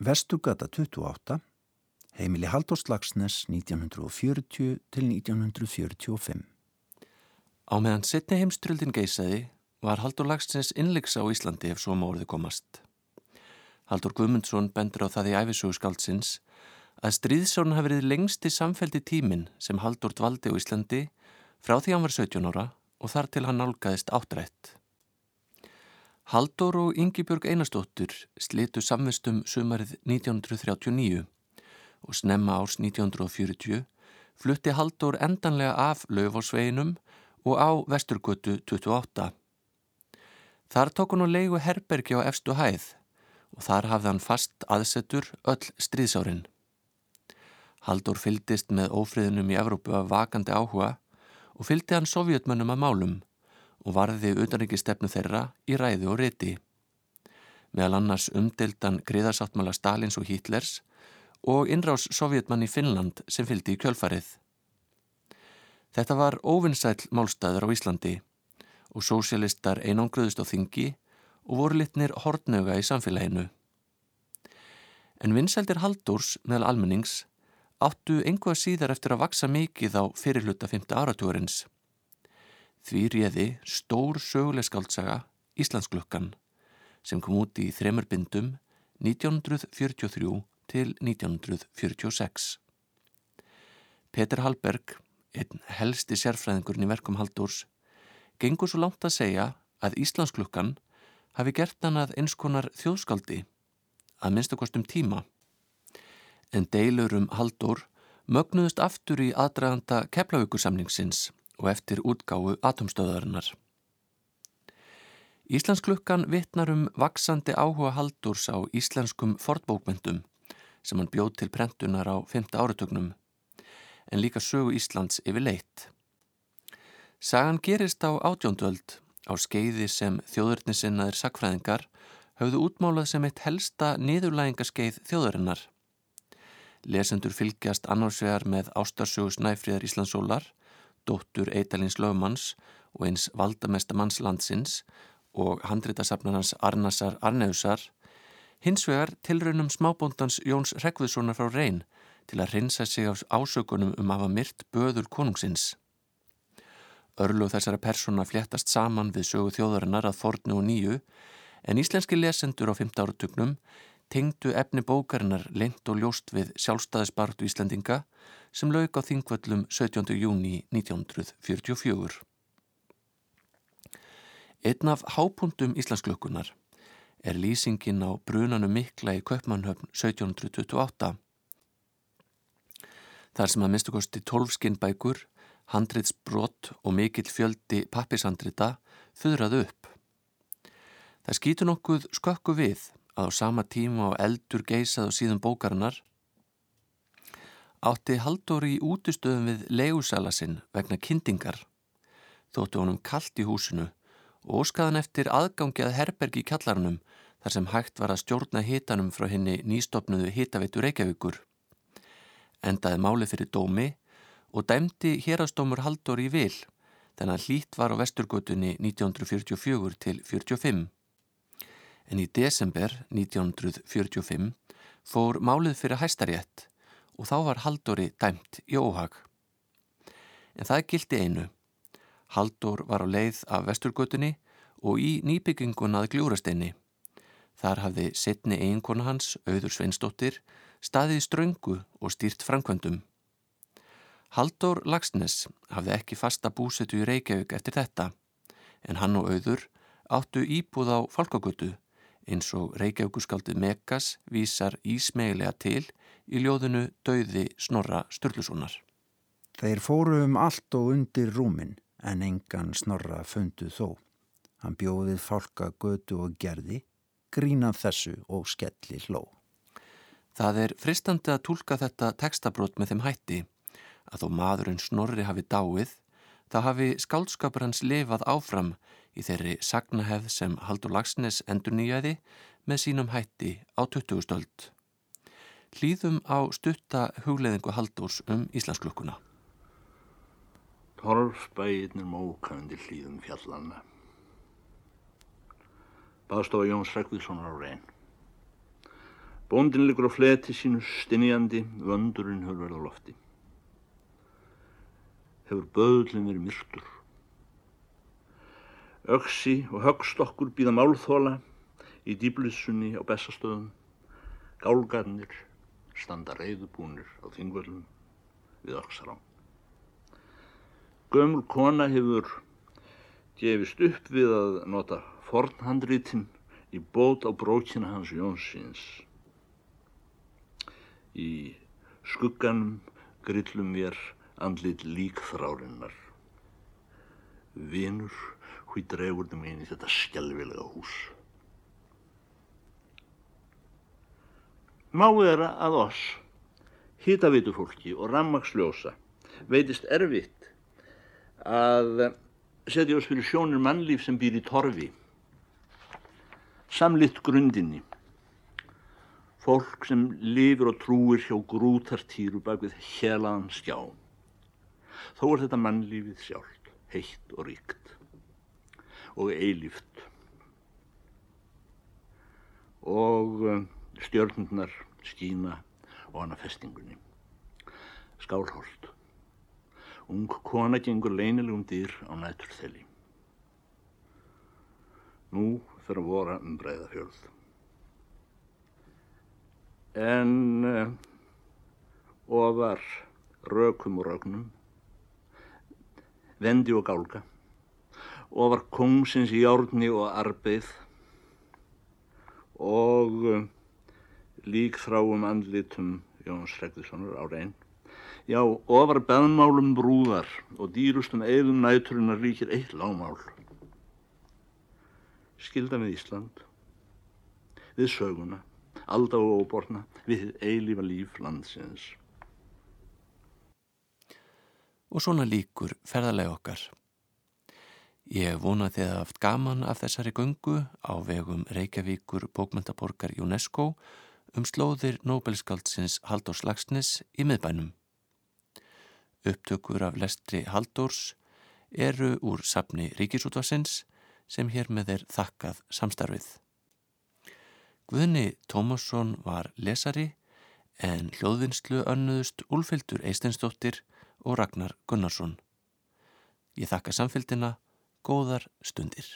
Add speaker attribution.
Speaker 1: Vestugata 28, heimili Halldórs Lagsnes 1940 til 1945.
Speaker 2: Á meðan setni heimströldin geysaði var Halldór Lagsnes innleiks á Íslandi ef svo mórði komast. Haldur Guðmundsson bendur á það í æfisögu skáldsins að stríðsórn hafi verið lengsti samfeldi tímin sem Haldur dvaldi á Íslandi frá því hann var 17 ára og þar til hann nálgæðist áttrætt. Haldur og Yngibjörg Einarstóttur slitu samvistum sumarið 1939 og snemma árs 1940 flutti Haldur endanlega af löfósveginum og á Vesturgötu 28. Þar tók hann á leigu herbergi á efstu hæð og þar hafði hann fast aðsetur öll stríðsárin. Haldur fyldist með ófriðinum í Evrópu af vakandi áhuga og fyldi hann sovjetmönnum að málum og varði utanrikistefnu þeirra í ræði og riti. Meðal annars umdeldan griðarsáttmála Stalins og Hitlers og innrás sovjetmann í Finnland sem fyldi í kjölfarið. Þetta var óvinnsæl málstæður á Íslandi og sósialistar einangruðust á þingi og voru litnir hortnöga í samfélaginu. En vinsældir Haldurs meðal almennings áttu einhvað síðar eftir að vaksa mikið á fyrirluta 5. áratúrins. Því réði stór söguleg skaldsaga Íslandsglökkan sem kom út í þremur bindum 1943 til 1946. Petur Hallberg, einn helsti sérfræðingurinn í verkum Haldurs, gengur svo langt að segja að Íslandsglökkan hafi gert hann að eins konar þjóðskaldi að minnstakostum tíma. En deilur um Haldur mögnuðust aftur í aðdraganda keflavíkursamningsins og eftir útgáfu atomstöðarinnar. Íslandsklukkan vittnar um vaksandi áhuga Haldurs á íslenskum fortbókmyndum sem hann bjóð til prentunar á 5. áratögnum en líka sögu Íslands yfir leitt. Sagan gerist á átjóndöld á skeiði sem þjóðurnisinnaðir sakfræðingar höfðu útmálað sem eitt helsta niðurlægingaskeið þjóðurinnar. Lesendur fylgjast annarsvegar með ástarsögus næfriðar Íslandsólar, dóttur Eitalins lögmanns og eins valdamesta mannslandsins og handritasafnarnas Arnasar Arneusar, hins vegar tilraunum smábóndans Jóns Rekviðssonar frá Reyn til að rinsa sig á ásökunum um að hafa myrt böður konungsins. Örlug þessara persóna fléttast saman við sögu þjóðarinnar að fornu og nýju en íslenski lesendur á 15 áratögnum tengdu efni bókarinnar lengt og ljóst við sjálfstæðisbartu Íslandinga sem lauk á þingvöllum 17. júni 1944. Einn af hápuntum Íslandsklökunar er lýsingin á brunanum mikla í Köpmannhöfn 1728. Þar sem að minnstakosti 12 skinnbækur handritsbrott og mikill fjöldi pappishandrita þurrað upp. Það skýtu nokkuð skökku við að á sama tíma á eldur geysað og síðan bókarinnar átti Haldur í útustöðum við leigusalasinn vegna kyndingar þóttu honum kallt í húsinu og óskaðan eftir aðgangi að herbergi í kjallarunum þar sem hægt var að stjórna hitanum frá henni nýstopnuðu hitaveitur Reykjavíkur. Endaði máli fyrir dómi og dæmdi hérastómur Haldur í vil þannig að hlýtt var á vesturgötunni 1944 til 45. En í desember 1945 fór málið fyrir hæstarétt og þá var Haldóri dæmt í óhag. En það gildi einu. Haldur var á leið af vesturgötunni og í nýbyggingun að gljúrasteinni. Þar hafði setni eiginkona hans, auður Sveinsdóttir, staðið ströngu og stýrt framkvöndum. Haldur Lagsnes hafði ekki fasta búsetu í Reykjavík eftir þetta en hann og auður áttu íbúð á Falkagötu eins og Reykjavíkuskaldið Megas vísar ísmeilega til í ljóðinu Dauði Snorra Sturlusonar.
Speaker 1: Þeir fóru um allt og undir rúmin en engan Snorra fundu þó. Hann bjóðið Falkagötu og gerði, grínað þessu og skelli hló.
Speaker 2: Það er fristandi að tólka þetta textabrót með þeim hætti að þó maðurinn Snorri hafi dáið, þá hafi skálskapur hans lifað áfram í þeirri sagnahefð sem Haldur Lagsnes endur nýjaði með sínum hætti á 20. stöld. Hlýðum á stutta hugleðingu Haldurs um Íslandsklukkuna.
Speaker 3: Torfsbæðinir mókandi hlýðum fjallanna. Baðstofa Jóns Rekvíðssonar á reyn. Bóndin liggur á fleti sínu stinniandi, vöndurinn hefur verið á lofti. Hefur böðlinn verið myrtur. Öksi og högstokkur býða málþóla í dýblissunni á bestastöðum. Gálgarnir standa reyðubúnir á þingvöldum við öksará. Gömul kona hefur gefist upp við að nota fornhandritin í bót á brókina hans Jónsins. Í skugganum grillum mér andlit líkþrárinnar. Vinur, hví dregur þið mín í þetta skjálfilega hús. Má vera að oss, hýtavitu fólki og rammaksljósa veitist erfitt að setja oss fyrir sjónir mannlíf sem býr í torfi, samlitt grundinni fólk sem lifir og trúir hjá grútartýru bak við helaðan skjá. Þó er þetta mannlífið sjálft, heitt og ríkt og eilíft. Og eh, stjörnundnar skína og hana festingunni. Skálholt. Ung kona gengur leinilegum dýr á nætur þeli. Nú fyrir að vora um breyða fjörð en uh, ofar rökum og rögnum, vendi og gálga, ofar kongsins járni og arbeið og uh, líkþráum andlitum Jóns Rekðissonar á reyn. Já, ofar beðmálum brúðar og dýrustum eðum næturinnar líkir eitt lágmál. Skilda með Ísland, við söguna, alda og óborna við eilífa líf landsins.
Speaker 2: Og svona líkur ferðarlega okkar. Ég vona þið að haft gaman af þessari gungu á vegum Reykjavíkur bókmyndaborgar UNESCO um slóðir Nobelskaldsins Haldórs Lagsnes í miðbænum. Upptökur af lestri Haldórs eru úr sapni Ríkisútvarsins sem hér með er þakkað samstarfið. Guðni Tómasson var lesari en hljóðvinnslu önnuðust Úlfildur Eisteinsdóttir og Ragnar Gunnarsson. Ég þakka samfélgina, góðar stundir.